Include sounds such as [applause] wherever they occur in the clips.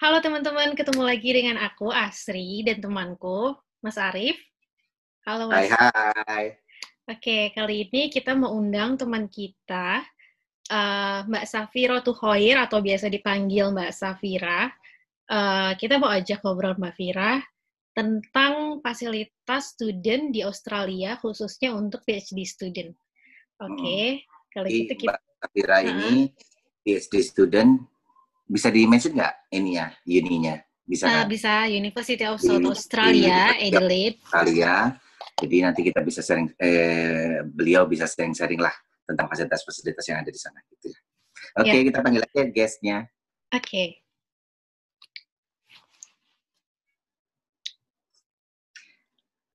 Halo teman-teman, ketemu lagi dengan aku Asri dan temanku Mas Arif. Halo Mas. Hai hai. Oke, kali ini kita mau undang teman kita uh, Mbak Safira Tuhoir atau biasa dipanggil Mbak Safira. Uh, kita mau ajak ngobrol Mbak Fira tentang fasilitas student di Australia khususnya untuk PhD student. Oke, okay, hmm. kalau gitu kita Mbak Safira uh, ini PhD student bisa di-mention nggak ini ya, uninya? Bisa, uh, bisa University of South Australia, Adelaide. Australia. Jadi nanti kita bisa sharing, eh, beliau bisa sharing-sharing lah tentang fasilitas-fasilitas yang ada di sana. Gitu. Ya. Oke, okay, ya. yeah. kita panggil aja guestnya. Oke. Okay.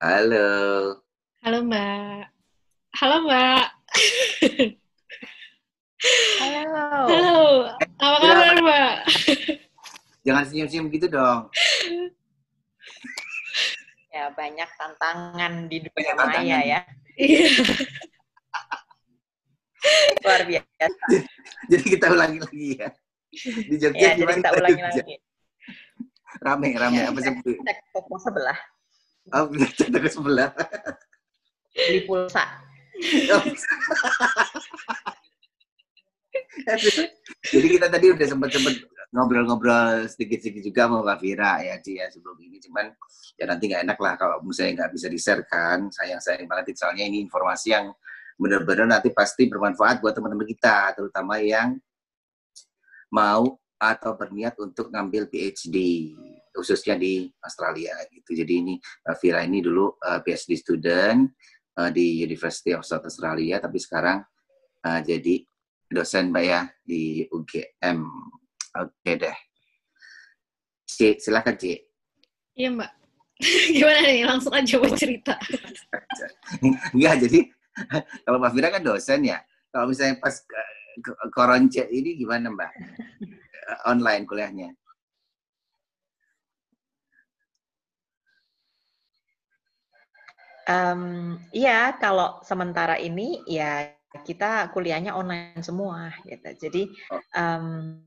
Halo. Halo Mbak. Halo Mbak. [laughs] Halo. Halo. Apa kabar, Mbak? Jangan senyum-senyum gitu dong. Ya, banyak tantangan di dunia maya ya. Iya. Luar biasa. Jadi kita ulangi lagi ya. Di Jogja ya, jadi kita ulangi lagi. Rame, rame. Ya, Apa sih? Cek toko sebelah. Oh, cek toko sebelah. Beli pulsa. Jadi kita tadi udah sempat-sempat ngobrol-ngobrol sedikit-sedikit juga sama Mbak Vira ya Ci ya sebelum ini. Cuman ya nanti nggak enak lah kalau misalnya nggak bisa di-share kan. Sayang-sayang banget. Soalnya ini informasi yang benar-benar nanti pasti bermanfaat buat teman-teman kita terutama yang mau atau berniat untuk ngambil PhD khususnya di Australia gitu. Jadi ini Mbak Vira ini dulu uh, PhD student uh, di University of South Australia tapi sekarang uh, jadi dosen Mbak ya di UGM. Oke deh. Ci, silakan Ci. Iya Mbak. [laughs] Gimana nih? Langsung aja mau cerita. Enggak, jadi kalau Mbak Fira kan dosen ya. Kalau misalnya pas koronce ini gimana Mbak? Online kuliahnya. Um, iya, kalau sementara ini ya kita kuliahnya online semua gitu. Jadi um,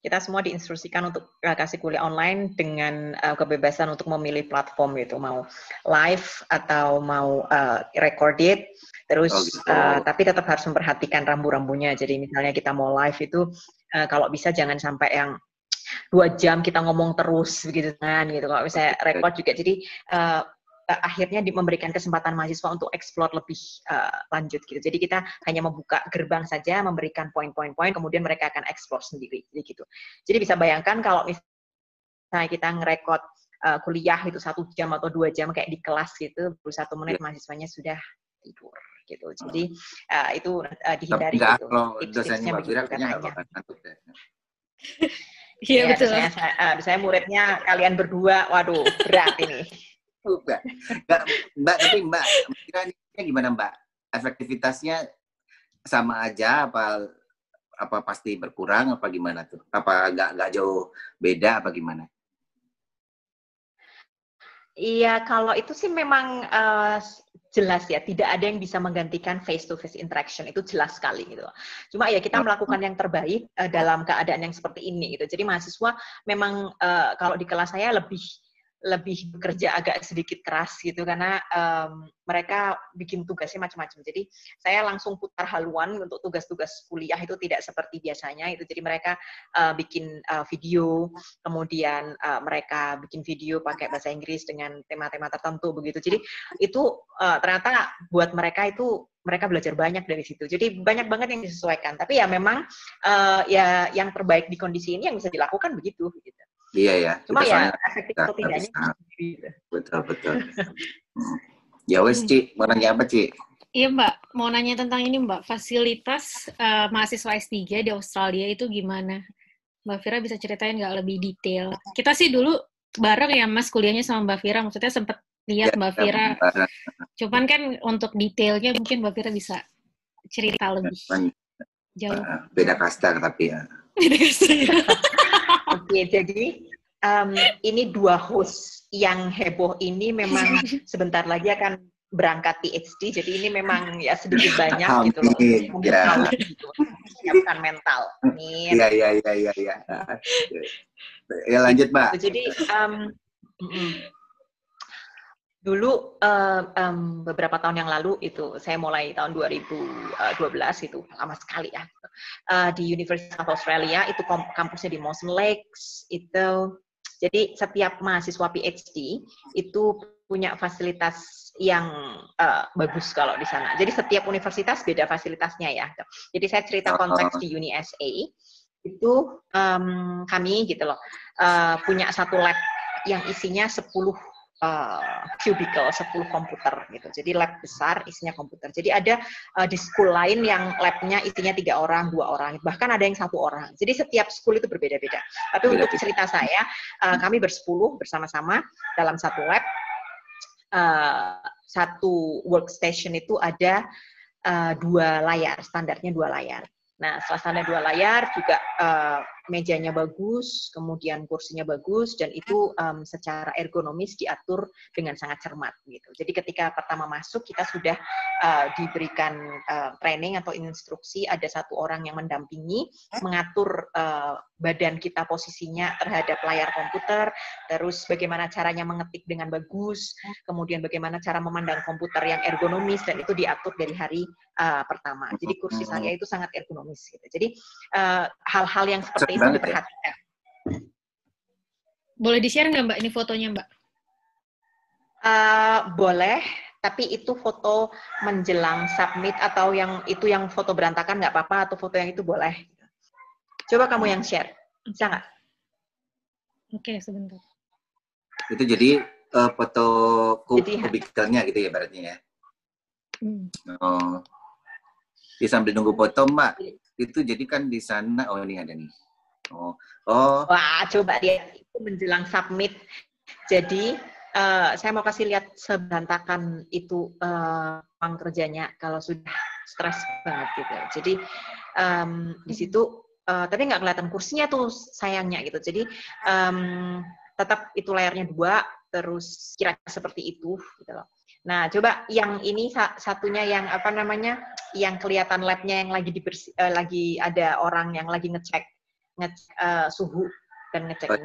kita semua diinstruksikan untuk uh, kasih kuliah online dengan uh, kebebasan untuk memilih platform gitu, mau live atau mau uh, recorded. Terus oh, gitu. uh, tapi tetap harus memperhatikan rambu-rambunya. Jadi misalnya kita mau live itu uh, kalau bisa jangan sampai yang dua jam kita ngomong terus gitu kan gitu. Kalau misalnya record juga jadi uh, uh, akhirnya di, memberikan kesempatan mahasiswa untuk explore lebih uh, lanjut gitu. Jadi kita hanya membuka gerbang saja, memberikan poin-poin-poin, kemudian mereka akan explore sendiri, jadi gitu. Jadi bisa bayangkan kalau misalnya kita ngerekod uh, kuliah itu satu jam atau dua jam kayak di kelas gitu, baru satu menit ya. mahasiswanya sudah tidur gitu. Jadi uh, itu uh, dihindari Enggak, gitu. Kalau dosennya begitu katanya. [laughs] Iya ya, betul. Misalnya, uh, misalnya muridnya kalian berdua, waduh berat ini. [laughs] Mbak. Mbak, Mbak tapi Mbak, kira gimana Mbak? Efektivitasnya sama aja apa apa pasti berkurang apa gimana tuh? Apa nggak nggak jauh beda apa gimana? Iya, kalau itu sih memang uh, jelas ya, tidak ada yang bisa menggantikan face to face interaction itu jelas sekali gitu. Cuma ya kita melakukan yang terbaik uh, dalam keadaan yang seperti ini gitu. Jadi mahasiswa memang uh, kalau di kelas saya lebih lebih bekerja agak sedikit keras gitu karena um, mereka bikin tugasnya macam-macam. Jadi saya langsung putar haluan untuk tugas-tugas kuliah itu tidak seperti biasanya itu. Jadi mereka uh, bikin uh, video, kemudian uh, mereka bikin video pakai bahasa Inggris dengan tema-tema tertentu begitu. Jadi itu uh, ternyata buat mereka itu mereka belajar banyak dari situ. Jadi banyak banget yang disesuaikan. Tapi ya memang uh, ya yang terbaik di kondisi ini yang bisa dilakukan begitu. Gitu. Iya ya. Cuma ya efektif atau tidaknya. Betul betul. [laughs] ya wes Ci, mau nanya apa Ci? Iya Mbak, mau nanya tentang ini Mbak, fasilitas uh, mahasiswa S3 di Australia itu gimana? Mbak Fira bisa ceritain nggak lebih detail? Kita sih dulu bareng ya Mas kuliahnya sama Mbak Fira, maksudnya sempat lihat ya, Mbak Fira. Ya, Cuman kan untuk detailnya mungkin Mbak Fira bisa cerita lebih jauh. Beda kasta tapi ya. Beda kasta [laughs] ya. Oke, jadi um, ini dua host yang heboh ini memang [laughs] sebentar lagi akan berangkat PhD, jadi ini memang ya sedikit banyak Amin, gitu loh. Mungkin ya. tahu gitu. Siapkan mental. Amin. Iya, iya, iya, iya, iya. [laughs] Ya lanjut, Mbak. Jadi um. Dulu uh, um, beberapa tahun yang lalu itu saya mulai tahun 2012 itu lama sekali ya uh, di University of Australia itu kampusnya di Mawson Lakes itu jadi setiap mahasiswa PhD itu punya fasilitas yang uh, bagus kalau di sana. Jadi setiap universitas beda fasilitasnya ya. Jadi saya cerita konteks di Uni SA itu um, kami gitu loh uh, punya satu lab yang isinya 10 uh, cubicle, 10 komputer gitu. Jadi lab besar isinya komputer. Jadi ada uh, di school lain yang labnya isinya tiga orang, dua orang, bahkan ada yang satu orang. Jadi setiap school itu berbeda-beda. Tapi Beda-beda. untuk cerita saya, uh, kami bersepuluh bersama-sama dalam satu lab. Uh, satu workstation itu ada uh, dua layar, standarnya dua layar. Nah, setelah standar dua layar juga uh, mejanya bagus, kemudian kursinya bagus, dan itu um, secara ergonomis diatur dengan sangat cermat gitu. Jadi ketika pertama masuk kita sudah uh, diberikan uh, training atau instruksi, ada satu orang yang mendampingi mengatur uh, badan kita posisinya terhadap layar komputer, terus bagaimana caranya mengetik dengan bagus, kemudian bagaimana cara memandang komputer yang ergonomis dan itu diatur dari hari uh, pertama. Jadi kursi saya itu sangat ergonomis gitu. Jadi uh, hal-hal yang seperti banget ya. diperhatikan. Boleh di-share nggak Mbak ini fotonya Mbak? Uh, boleh, tapi itu foto menjelang submit atau yang itu yang foto berantakan nggak apa-apa atau foto yang itu boleh. Coba kamu yang share, bisa nggak? Oke, sebentar. Itu jadi eh, foto kub Jadi- kubikelnya gitu ya berarti ya. Hmm. Oh. Di sambil nunggu foto, Mbak. Itu jadi kan di sana oh ini ada nih. Oh. Oh, Wah, coba lihat itu menjelang submit. Jadi eh, saya mau kasih lihat seberantakan itu ruang kerjanya kalau sudah stres banget gitu. Jadi em, di situ eh, tapi nggak kelihatan kursinya tuh sayangnya gitu. Jadi em, tetap itu layarnya dua, terus kira-kira seperti itu gitu loh. Nah, coba yang ini sa- satunya yang apa namanya, yang kelihatan labnya yang lagi dibersi, eh, lagi ada orang yang lagi ngecek ngecek eh, suhu dan ngecek. Oh,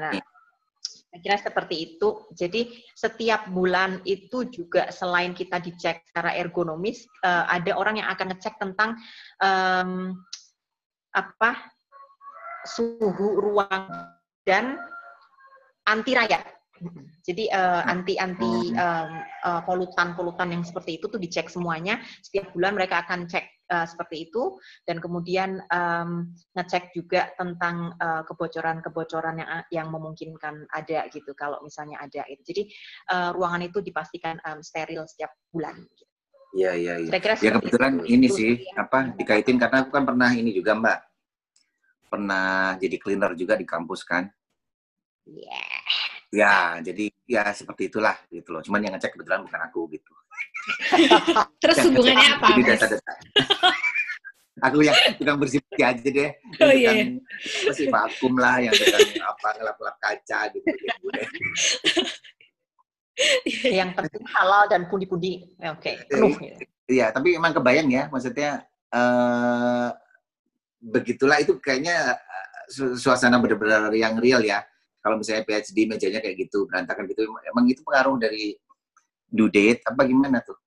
Nah, kira seperti itu. Jadi setiap bulan itu juga selain kita dicek secara ergonomis, eh, ada orang yang akan ngecek tentang em, apa suhu ruang dan anti rayap. Jadi eh, anti-anti em, eh, polutan-polutan yang seperti itu tuh dicek semuanya. Setiap bulan mereka akan cek eh, seperti itu dan kemudian em, ngecek juga tentang eh, kebocoran-kebocoran yang yang memungkinkan ada gitu kalau misalnya ada itu. Jadi eh, ruangan itu dipastikan em, steril setiap bulan. gitu. Iya, iya, iya. Kira-kira Ya kebetulan itu. ini Itu sih yang- apa dikaitin karena aku kan pernah ini juga Mbak. Pernah jadi cleaner juga di kampus kan. Iya. Ya, jadi ya seperti itulah gitu loh. Cuman yang ngecek kebetulan bukan aku gitu. [laughs] Terus Yang hubungannya ngecek apa? Jadi data-data. [laughs] aku yang tukang bersih aja deh. Oh, iya, tukang apa sih vakum lah, yang tukang apa ngelap-ngelap kaca gitu. gitu deh. yang penting halal dan pundi-pundi. Oke, penuh. gitu. Iya, tapi emang kebayang ya, maksudnya eh begitulah itu kayaknya eh, su- suasana benar-benar yang real ya. Kalau misalnya PhD mejanya kayak gitu, berantakan gitu, emang itu pengaruh dari due date apa gimana tuh?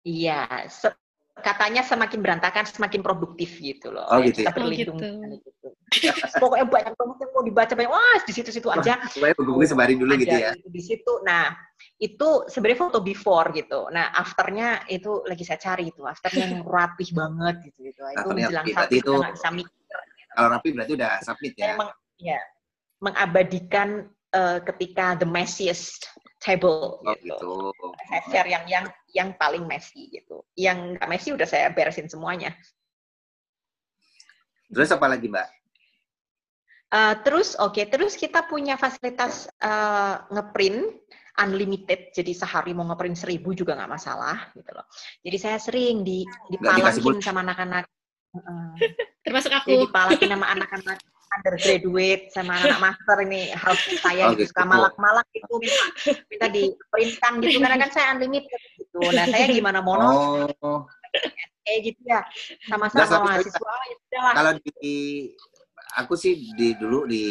Iya, se- katanya semakin berantakan semakin produktif gitu loh. Oh, gitu Kita ya? Oh, berlindung gitu. sekali gitu. [laughs] Pokoknya banyak banget yang mau dibaca banyak. Wah, di situ-situ aja. Supaya buku sebarin dulu ada gitu ya. di situ. Nah, itu sebenarnya foto before gitu. Nah, afternya itu lagi saya cari itu. Afternya yang [laughs] rapih banget gitu gitu. Itu Afternya menjelang rapi, kita itu- bisa mikir. Kalau rapi berarti udah submit ya. meng, ya, mengabadikan eh, ketika the messiest table Oh gitu. gitu. Saya share yang yang yang paling messy gitu. Yang nggak messy udah saya beresin semuanya. Terus apa lagi Mbak? Uh, terus oke, terus kita punya fasilitas uh, ngeprint unlimited, jadi sehari mau ngeprint seribu juga nggak masalah gitu loh. Jadi saya sering di dipalakin sama anak-anak, uh, [laughs] Termasuk aku. jadi dipalakin sama anak-anak undergraduate sama anak master ini harus saya Oh, gitu gitu. suka malak-malak itu minta minta di printkan gitu karena kan saya unlimited gitu. Nah saya gimana mono? Oh, Kayak gitu ya. Sama-sama tapi- mahasiswa ya kalau di aku sih di dulu di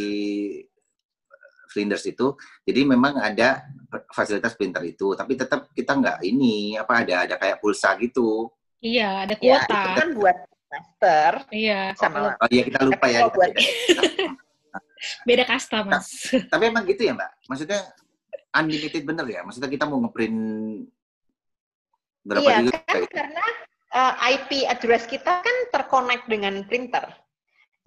Flinders itu, jadi memang ada fasilitas printer itu, tapi tetap kita nggak ini apa ada ada kayak pulsa gitu. Iya, ada Ya, kuota. itu kan buat master Iya, sama Oh iya kita lupa Tapi ya. kalau buat- [laughs] beda kasta, Mas. Tapi emang gitu ya Mbak? Maksudnya unlimited bener ya? Maksudnya kita mau ngeprint berapa Iya, juga? kan karena uh, IP address kita kan terkonek dengan printer.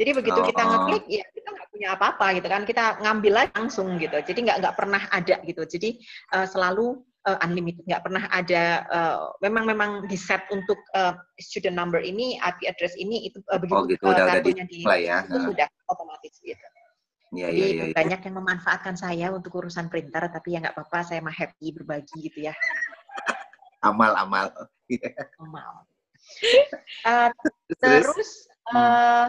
Jadi begitu kita Oh. ngeklik, ya kita nggak punya apa-apa gitu kan. Kita ngambil aja langsung gitu. Jadi nggak nggak pernah ada gitu. Jadi uh, selalu uh, unlimited, nggak pernah ada. uh, memang memang di set untuk uh, student number ini, IP address ini itu uh, begitu Oh gitu, uh, udah udah di lah ya. itu sudah otomatis gitu. Iya Jadi iya iya. iya. banyak yang memanfaatkan saya untuk urusan printer, tapi ya nggak apa-apa, saya mah happy berbagi gitu ya. Amal [laughs] amal. Uh, Terus, eh,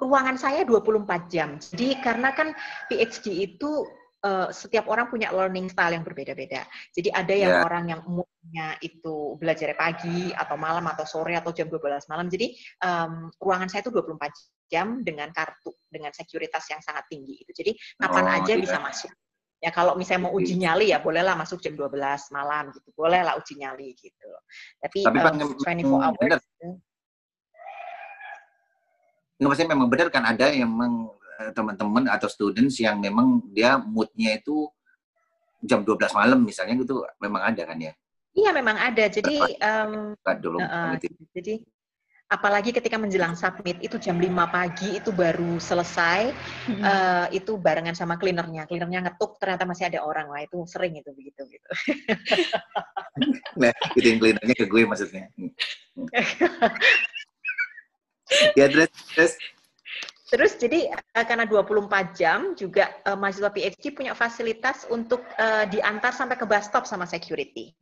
ruangan saya 24 jam. Jadi karena kan PhD itu eh, setiap orang punya learning style yang berbeda-beda. Jadi ada yang Ya. orang yang umumnya itu belajar pagi atau malam atau sore atau jam 12 malam. Jadi em, ruangan saya itu 24 jam dengan kartu dengan sekuritas yang sangat tinggi itu. Jadi kapan Oh, aja iya. bisa masuk. Ya kalau misalnya mau uji nyali ya bolehlah masuk jam 12 malam gitu. Bolehlah uji nyali gitu. Tapi, Tapi Bang, 24 hours bener. gitu. nggak maksudnya memang benar kan ada yang memang eh, teman-teman atau students yang memang dia moodnya itu jam 12 malam misalnya gitu memang ada kan ya? Iya memang ada. Jadi Kan dulu uh, jadi apalagi ketika menjelang submit itu jam 5 pagi itu baru selesai Mm-mm. eh, itu barengan sama cleanernya. Cleanernya ngetuk ternyata masih ada orang. Wah itu sering itu begitu gitu. [laughs] Nah, itu yang cleanernya ke gue maksudnya. [laughs] ya terus, terus Terus jadi eh, karena 24 jam juga eh, mahasiswa PhD punya fasilitas untuk eh, diantar sampai ke bus stop sama security.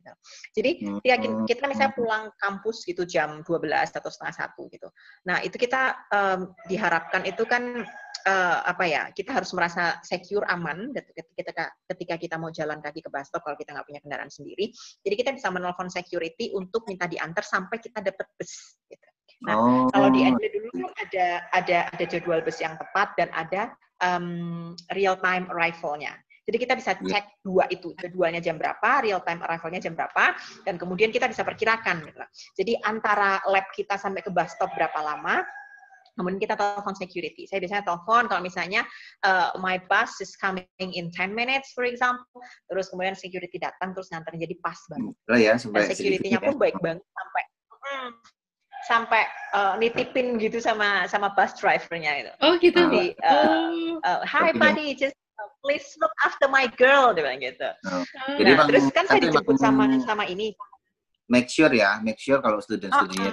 Jadi Hmm. ketika ki- kita misalnya pulang kampus gitu jam 12 atau setengah satu gitu. Nah itu kita em, diharapkan itu kan eh, apa ya kita harus merasa secure aman ketika ketika ketika kita mau jalan kaki ke bus stop kalau kita nggak punya kendaraan sendiri. Jadi kita bisa menelpon security untuk minta diantar sampai kita dapat bus. Gitu. Nah, oh, Kalau di Adelaide dulu kan ada ada ada jadwal bus yang tepat dan ada um, real time arrival-nya. Jadi kita bisa Ya. cek dua itu, jadwalnya jam berapa, real time arrival-nya jam berapa, dan kemudian kita bisa perkirakan. Gitu. Jadi antara lab kita sampai ke bus stop berapa lama, kemudian kita telepon security. Saya biasanya telepon kalau misalnya uh, my bus is coming in 10 minutes, for example, terus kemudian security datang terus nganterin jadi pas banget. lah ya sampai security-nya pun baik banget sampai sampai uh, nitipin gitu sama sama bus drivernya itu. Oh gitu, Jadi, uh, Oh. Uh, Hi buddy, just uh, please look after my girl, dia bilang gitu. Ah. Jadi Nah, Bang, terus kan saya dijemput sama sama ini. make sure ya, make sure kalau student-studentnya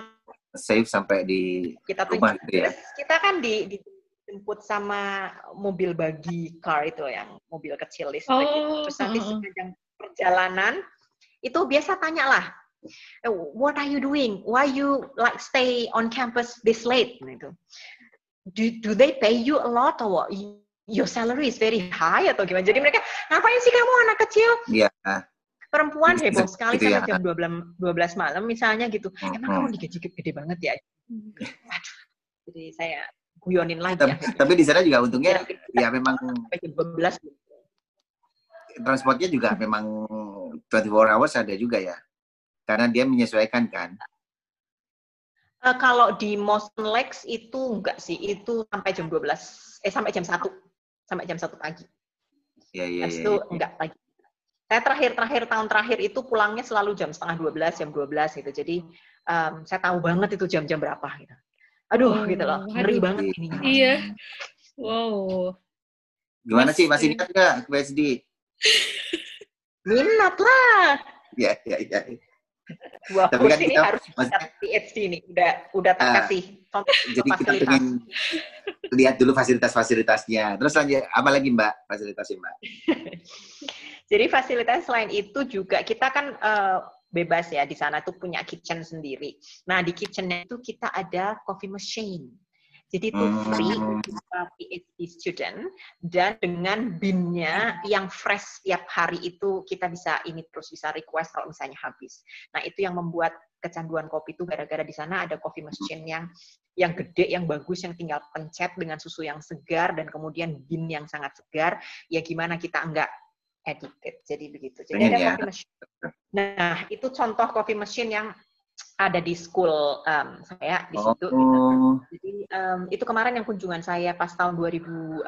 Uh, safe sampai di kita rumah gitu ya. Terus kita kan di, dijemput sama mobil bagi car itu yang mobil kecil listrik. itu. Oh, Terus nanti heeh. sepanjang perjalanan itu biasa tanya lah, "Eh, what are you doing? Why you like stay on campus this late? Gitu. Do, do they pay you a lot or what? Your salary is very high atau gimana? Jadi mereka ngapain sih kamu anak kecil Iya. perempuan Bisa heboh sekali gitu sampai ya. jam 12 12 malam misalnya gitu. Emang Hmm. kamu digaji gede banget ya? [laughs] Aduh. Jadi saya guyonin lagi Tapi, akhirnya. tapi di sana juga untungnya kita ya memang sampai jam 12 transportnya juga memang 24 hours ada juga ya. Karena dia menyesuaikan kan. Eh, kalau di Motion Lex itu enggak sih, itu sampai jam 12, eh sampai jam 1, sampai jam 1 pagi. Iya iya iya. itu iya. enggak pagi. Saya terakhir-terakhir tahun terakhir itu pulangnya selalu jam setengah 12, jam 12 gitu. Jadi em, saya tahu banget itu jam-jam berapa gitu. Aduh, Oh, gitu loh. Ngeri aduh. banget ini. Iya. Wow. Gimana sih Masih- ingat nggak ke PSD? Minat lah. Iya iya iya. Wah, Tapi kan ini kita- harus maksudnya- PhD nih. Udah udah tak Ah, kasih contoh Jadi kita pengen lihat dulu fasilitas-fasilitasnya. Terus lanjut apa lagi Mbak fasilitasnya Mbak? [laughs] Jadi fasilitas selain itu juga kita kan eh, bebas ya di sana tuh punya kitchen sendiri. Nah di kitchennya itu kita ada coffee machine. Jadi itu free Hmm. untuk PhD student dan dengan BIM-nya yang fresh tiap hari itu kita bisa ini terus bisa request kalau misalnya habis. Nah, itu yang membuat kecanduan kopi itu gara-gara di sana ada coffee machine yang yang gede, yang bagus, yang tinggal pencet dengan susu yang segar dan kemudian BIM yang sangat segar. Ya gimana kita enggak addicted. Jadi begitu. Jadi Pengen ada ya. coffee machine. Nah, itu contoh coffee machine yang ada di school um, saya di situ. gitu. Jadi em, itu kemarin yang kunjungan saya pas tahun 2019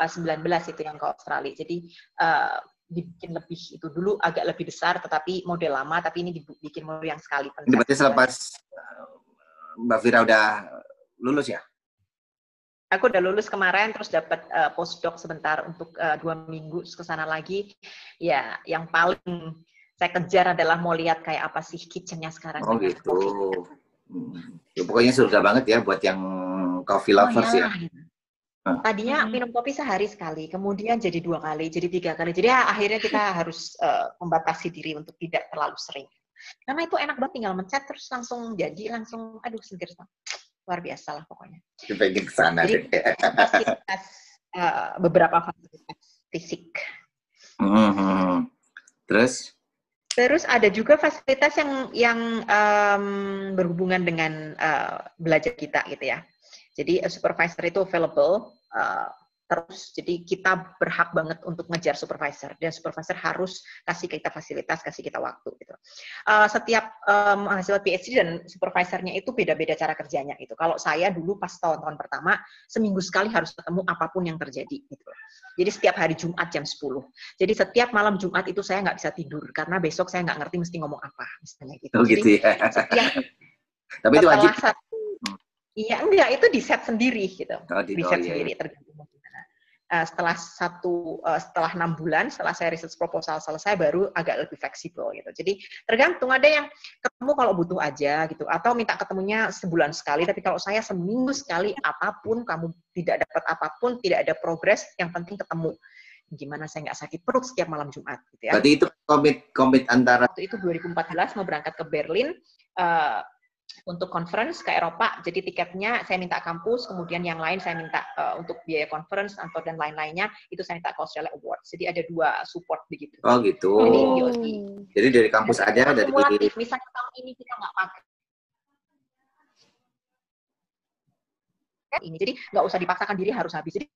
itu yang ke Australia. Jadi eh, dibikin lebih itu dulu agak lebih besar tetapi model lama tapi ini dibikin model yang sekali ini berarti selepas uh, Mbak Vira udah lulus ya? Aku udah lulus kemarin terus dapat eh, postdoc sebentar untuk eh, dua minggu terus ke sana lagi. Ya, yang paling saya kejar adalah mau lihat kayak apa sih kitchennya sekarang. Oh gitu. coffee. Hmm. Ya, pokoknya surga banget ya buat yang coffee Oh, lovers ya. ya. Ah. Tadinya Hmm. minum kopi sehari sekali, kemudian jadi dua kali, jadi tiga kali. Jadi ya, akhirnya kita [laughs] harus eh, membatasi diri untuk tidak terlalu sering. Karena itu enak banget, tinggal mencet terus langsung jadi, langsung, aduh seger. Luar biasa lah pokoknya. Pengen ke sana Jadi- deh. Fasilitas, eh, beberapa fasilitas fisik. Hmm. Terus? Terus ada juga fasilitas yang yang em, berhubungan dengan eh, belajar kita gitu ya. Jadi eh, supervisor itu available eh, terus. Jadi kita berhak banget untuk ngejar supervisor dan supervisor harus kasih kita fasilitas, kasih kita waktu gitu. Eh, setiap em, mahasiswa PhD dan supervisornya itu beda-beda cara kerjanya itu. Kalau saya dulu pas tahun-tahun pertama seminggu sekali harus ketemu apa pun yang terjadi gitu. Jadi setiap hari Jumat jam 10. Jadi setiap malam Jumat itu saya nggak bisa tidur karena besok saya nggak ngerti mesti ngomong apa misalnya gitu. Oh Jadi gitu ya. setiap Tapi itu wajib. satu, iya enggak itu di set sendiri gitu, Oh, di, di oh, set iya, sendiri iya. tergantung Eh, setelah satu eh, setelah enam bulan setelah saya research proposal selesai baru agak lebih fleksibel gitu. Jadi tergantung ada yang ketemu kalau butuh aja gitu atau minta ketemunya sebulan sekali tapi kalau saya seminggu sekali apa pun kamu tidak dapat apa pun tidak ada progres yang penting ketemu gimana saya nggak sakit perut setiap malam Jumat gitu ya Berarti itu komit komit antara waktu itu 2014 mau berangkat ke Berlin eh, untuk conference ke Eropa. Jadi tiketnya saya minta kampus, kemudian yang lain saya minta eh, untuk biaya conference atau dan lain-lainnya itu saya minta ke Australia Awards. Jadi ada dua support begitu. Oh gitu. Ini Oh. Jadi dari kampus aja dari Kumulatif. Misalnya tahun ini kita nggak pakai ini, jadi nggak usah dipaksakan diri harus habis. Jadi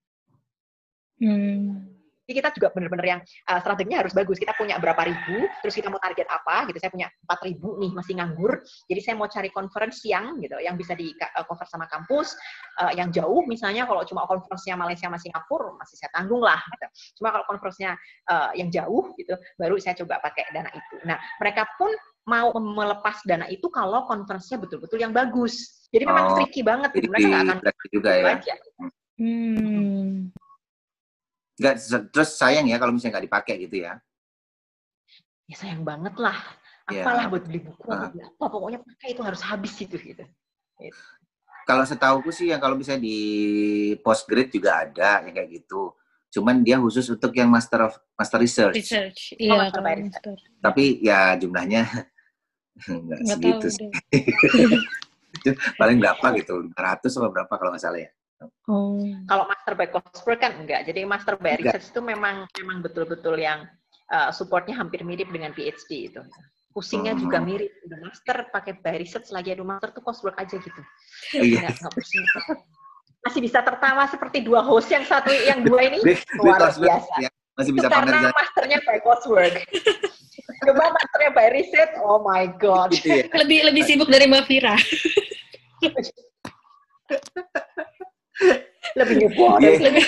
Hmm. Jadi kita juga benar-benar yang uh, strateginya harus bagus. Kita punya berapa ribu, terus kita mau target apa gitu. Saya punya 4 ribu nih masih nganggur. Jadi saya mau cari conference yang gitu, yang bisa di uh, cover sama kampus, uh, yang jauh misalnya kalau cuma conference-nya Malaysia sama Singapura masih saya tanggung lah. Gitu. Cuma kalau conference-nya uh, yang jauh gitu, baru saya coba pakai dana itu. Nah mereka pun mau melepas dana itu kalau conference-nya betul-betul yang bagus. Jadi memang Oh, tricky banget. Jadi Gitu. Mereka nggak akan juga ya. aja. Hmm. Nggak, terus sayang ya kalau misalnya nggak dipakai gitu ya. ya sayang banget lah. Ya. Apalah buat beli buku, beli apa, pokoknya pakai itu harus habis gitu. gitu. Kalau setahuku sih yang kalau misalnya di postgrad juga ada yang kayak gitu. Cuman dia khusus untuk yang master of master research. Research. Oh, Iya, master kalau master. Tapi ya jumlahnya [laughs] nggak segitu sih. [laughs] Paling berapa gitu, 500 atau berapa kalau nggak salah ya. Oh. Kalau master by coursework kan enggak. Jadi master by Enggak. research itu memang memang betul-betul yang uh, supportnya hampir mirip dengan PhD itu. Pusingnya Hmm. juga mirip. Udah master pakai by research lagi ada master tuh coursework aja gitu. Iya. Enggak, enggak pusing. Masih bisa tertawa seperti dua host yang satu yang dua ini luar biasa. ya, masih Itu bisa karena jalan masternya by coursework. Coba masternya by research, oh my god. gitu ya. Lebih lebih sibuk dari Mbak Vira. [laughs] Lebih nyebor. Iya.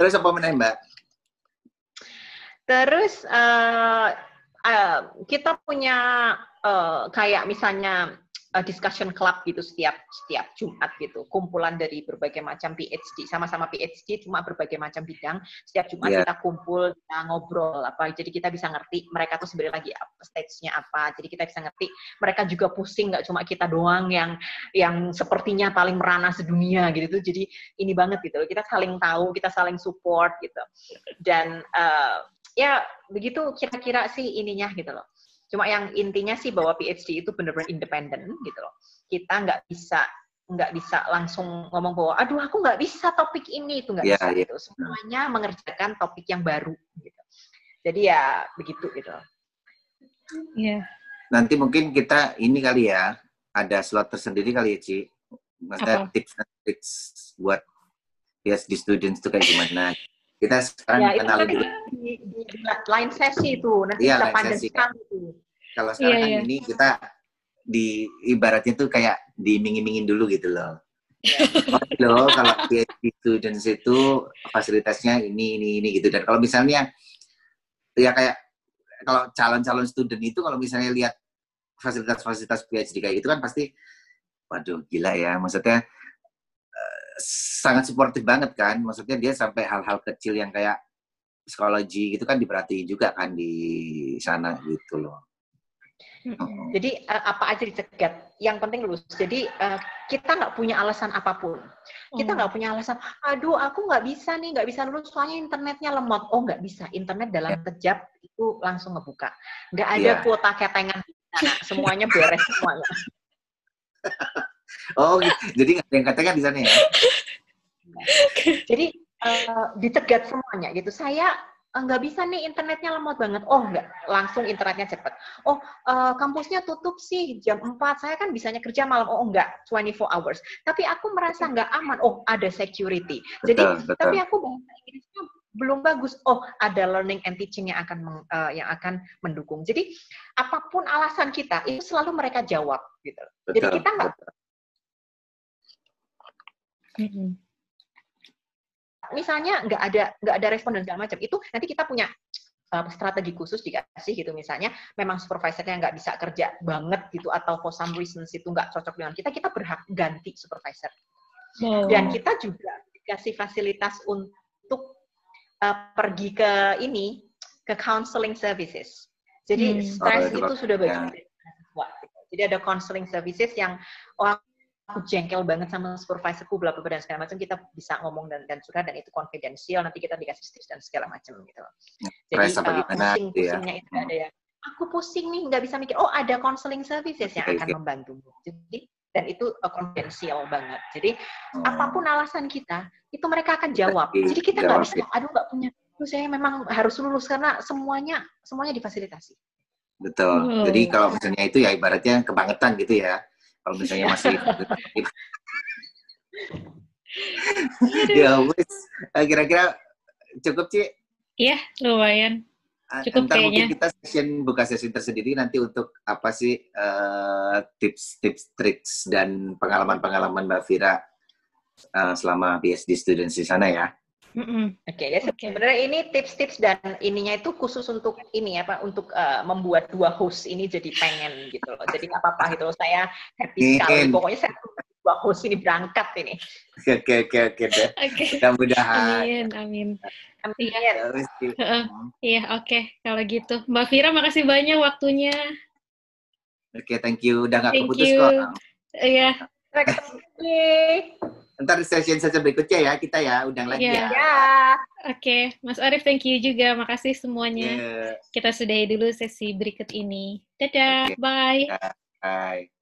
Terus apa meneh Mbak? Terus eh, eh, kita punya eh, kayak misalnya eh, discussion club gitu setiap setiap Jumat gitu, kumpulan dari berbagai macam PhD, sama-sama PhD cuma berbagai macam bidang. Setiap Jumat Iya. kita kumpul, kita ngobrol apa, jadi kita bisa ngerti mereka tuh sebenarnya lagi stage-nya apa. Jadi kita bisa ngerti mereka juga pusing, nggak cuma kita doang yang yang sepertinya paling merana sedunia gitu tuh. Jadi ini banget gitu, kita saling tahu, kita saling support gitu. Dan eh, ya begitu kira-kira sih ininya gitu loh. Cuma yang intinya sih bahwa PhD itu benar-benar independen gitu loh. Kita nggak bisa nggak bisa langsung ngomong bahwa aduh aku nggak bisa topik ini itu nggak Iya, bisa iya. gitu semuanya mengerjakan topik yang baru gitu jadi ya begitu gitu Iya. Nanti mungkin kita ini kali ya, ada slot tersendiri kali ya, Ci. Maksudnya Apa? tips and tricks buat PhD students itu kayak gimana. Kita sekarang ya kenal dulu. Di, di, di line sesi itu nanti Iya, kita panjang itu Kalau sekarang Iya, kan iya. ini kita di ibaratnya tuh kayak diiming-imingin dulu gitu loh. Oh loh, kalau PhD students itu fasilitasnya ini, ini, ini gitu. Dan kalau misalnya, ya kayak kalau calon-calon student itu kalau misalnya lihat fasilitas-fasilitas PhD kayak gitu kan pasti, waduh gila ya. Maksudnya eh, sangat suportif banget kan. Maksudnya dia sampai hal-hal kecil yang kayak psikologi gitu kan diperhatiin juga kan di sana gitu loh. Mm-mm. Jadi eh, apa aja dicegat, yang penting lulus. Jadi eh, kita nggak punya alasan apa pun. Kita Oh. nggak punya alasan, aduh aku nggak bisa nih, nggak bisa lulus soalnya internetnya lemot. Oh nggak bisa, internet dalam kejap itu langsung ngebuka. Nggak ada Iya. kuota ketengan di sana, semuanya beres semuanya. [laughs] Oh, gitu. jadi nggak ada yang katakan di sana ya? [laughs] Jadi eh, dicegat semuanya gitu. Saya eh, nggak bisa nih internetnya lemot banget. Oh nggak, langsung internetnya cepet. Oh eh, kampusnya tutup sih jam 4. Saya kan bisanya kerja malam. Oh enggak, 24 hours. Tapi aku merasa nggak aman. Oh ada security. Jadi Betul, betul. tapi aku bahasa Inggrisnya belum bagus. Oh, ada learning and teaching yang akan meng- eh, yang akan mendukung. Jadi apa pun alasan kita itu selalu mereka jawab gitu. Jadi Betul, kita nggak. Misalnya nggak ada nggak ada respon dan segala macam itu nanti kita punya uh, strategi khusus dikasih gitu misalnya memang supervisornya nggak bisa kerja banget gitu atau for some reasons itu nggak cocok dengan kita kita berhak ganti supervisor Wow. dan kita juga dikasih fasilitas untuk uh, pergi ke ini ke counseling services jadi Hmm. stres Oh, itu itu sudah bagus, bagian dari mahasiswa. jadi ada counseling services yang oh aku jengkel banget sama supervisorku bla bla dan segala macam. Kita bisa ngomong dan dan curhat dan itu konfidensial nanti kita dikasih tips dan segala macam gitu. Jadi Stres apa uh, pusing gitu ya. pusingnya itu ada ya. Aku pusing nih nggak bisa mikir oh ada counseling services yang akan membantumu. Jadi dan itu konfidensial banget. Jadi Oh, apa pun alasan kita itu mereka akan jawab. Di- jadi kita nggak bisa aduh nggak punya Terus saya memang harus lulus karena semuanya semuanya difasilitasi. Betul. Wow. Jadi kalau misalnya itu ya ibaratnya kebangetan gitu ya. Kalau misalnya masih ya wes Eh, kira-kira cukup sih. Iya, lumayan. Cukup Ntar mungkin kayaknya. kita session buka sesi tersendiri nanti untuk apa sih eh, tips-tips, triks dan pengalaman-pengalaman Mbak Vira eh, selama PhD students di sana ya. Mm-mm. Oke, ya Oke. sebenarnya ini tips-tips dan ininya itu khusus untuk ini apa untuk eh, membuat dua host ini jadi pengen gitu loh. Jadi nggak apa-apa gitu loh. Saya happy sekali. Pokoknya saya dua host ini berangkat ini. Oke oke oke oke. Mudah-mudahan. Amin, amin. Amin. Ya, Ci. Heeh. Iya, oke. Kalau gitu. Mbak Vira, makasih banyak waktunya. Oke, thank you. Udah nggak Thank keputus you. kok. Iya, ketemu lagi. Ntar session session berikutnya ya kita ya, undang lagi Iya. ya. Ya. oke. Mas Arif, thank you juga. Makasih semuanya. Yeah. Kita sudahi dulu sesi berikut ini. Dadah, Oke. bye. Bye.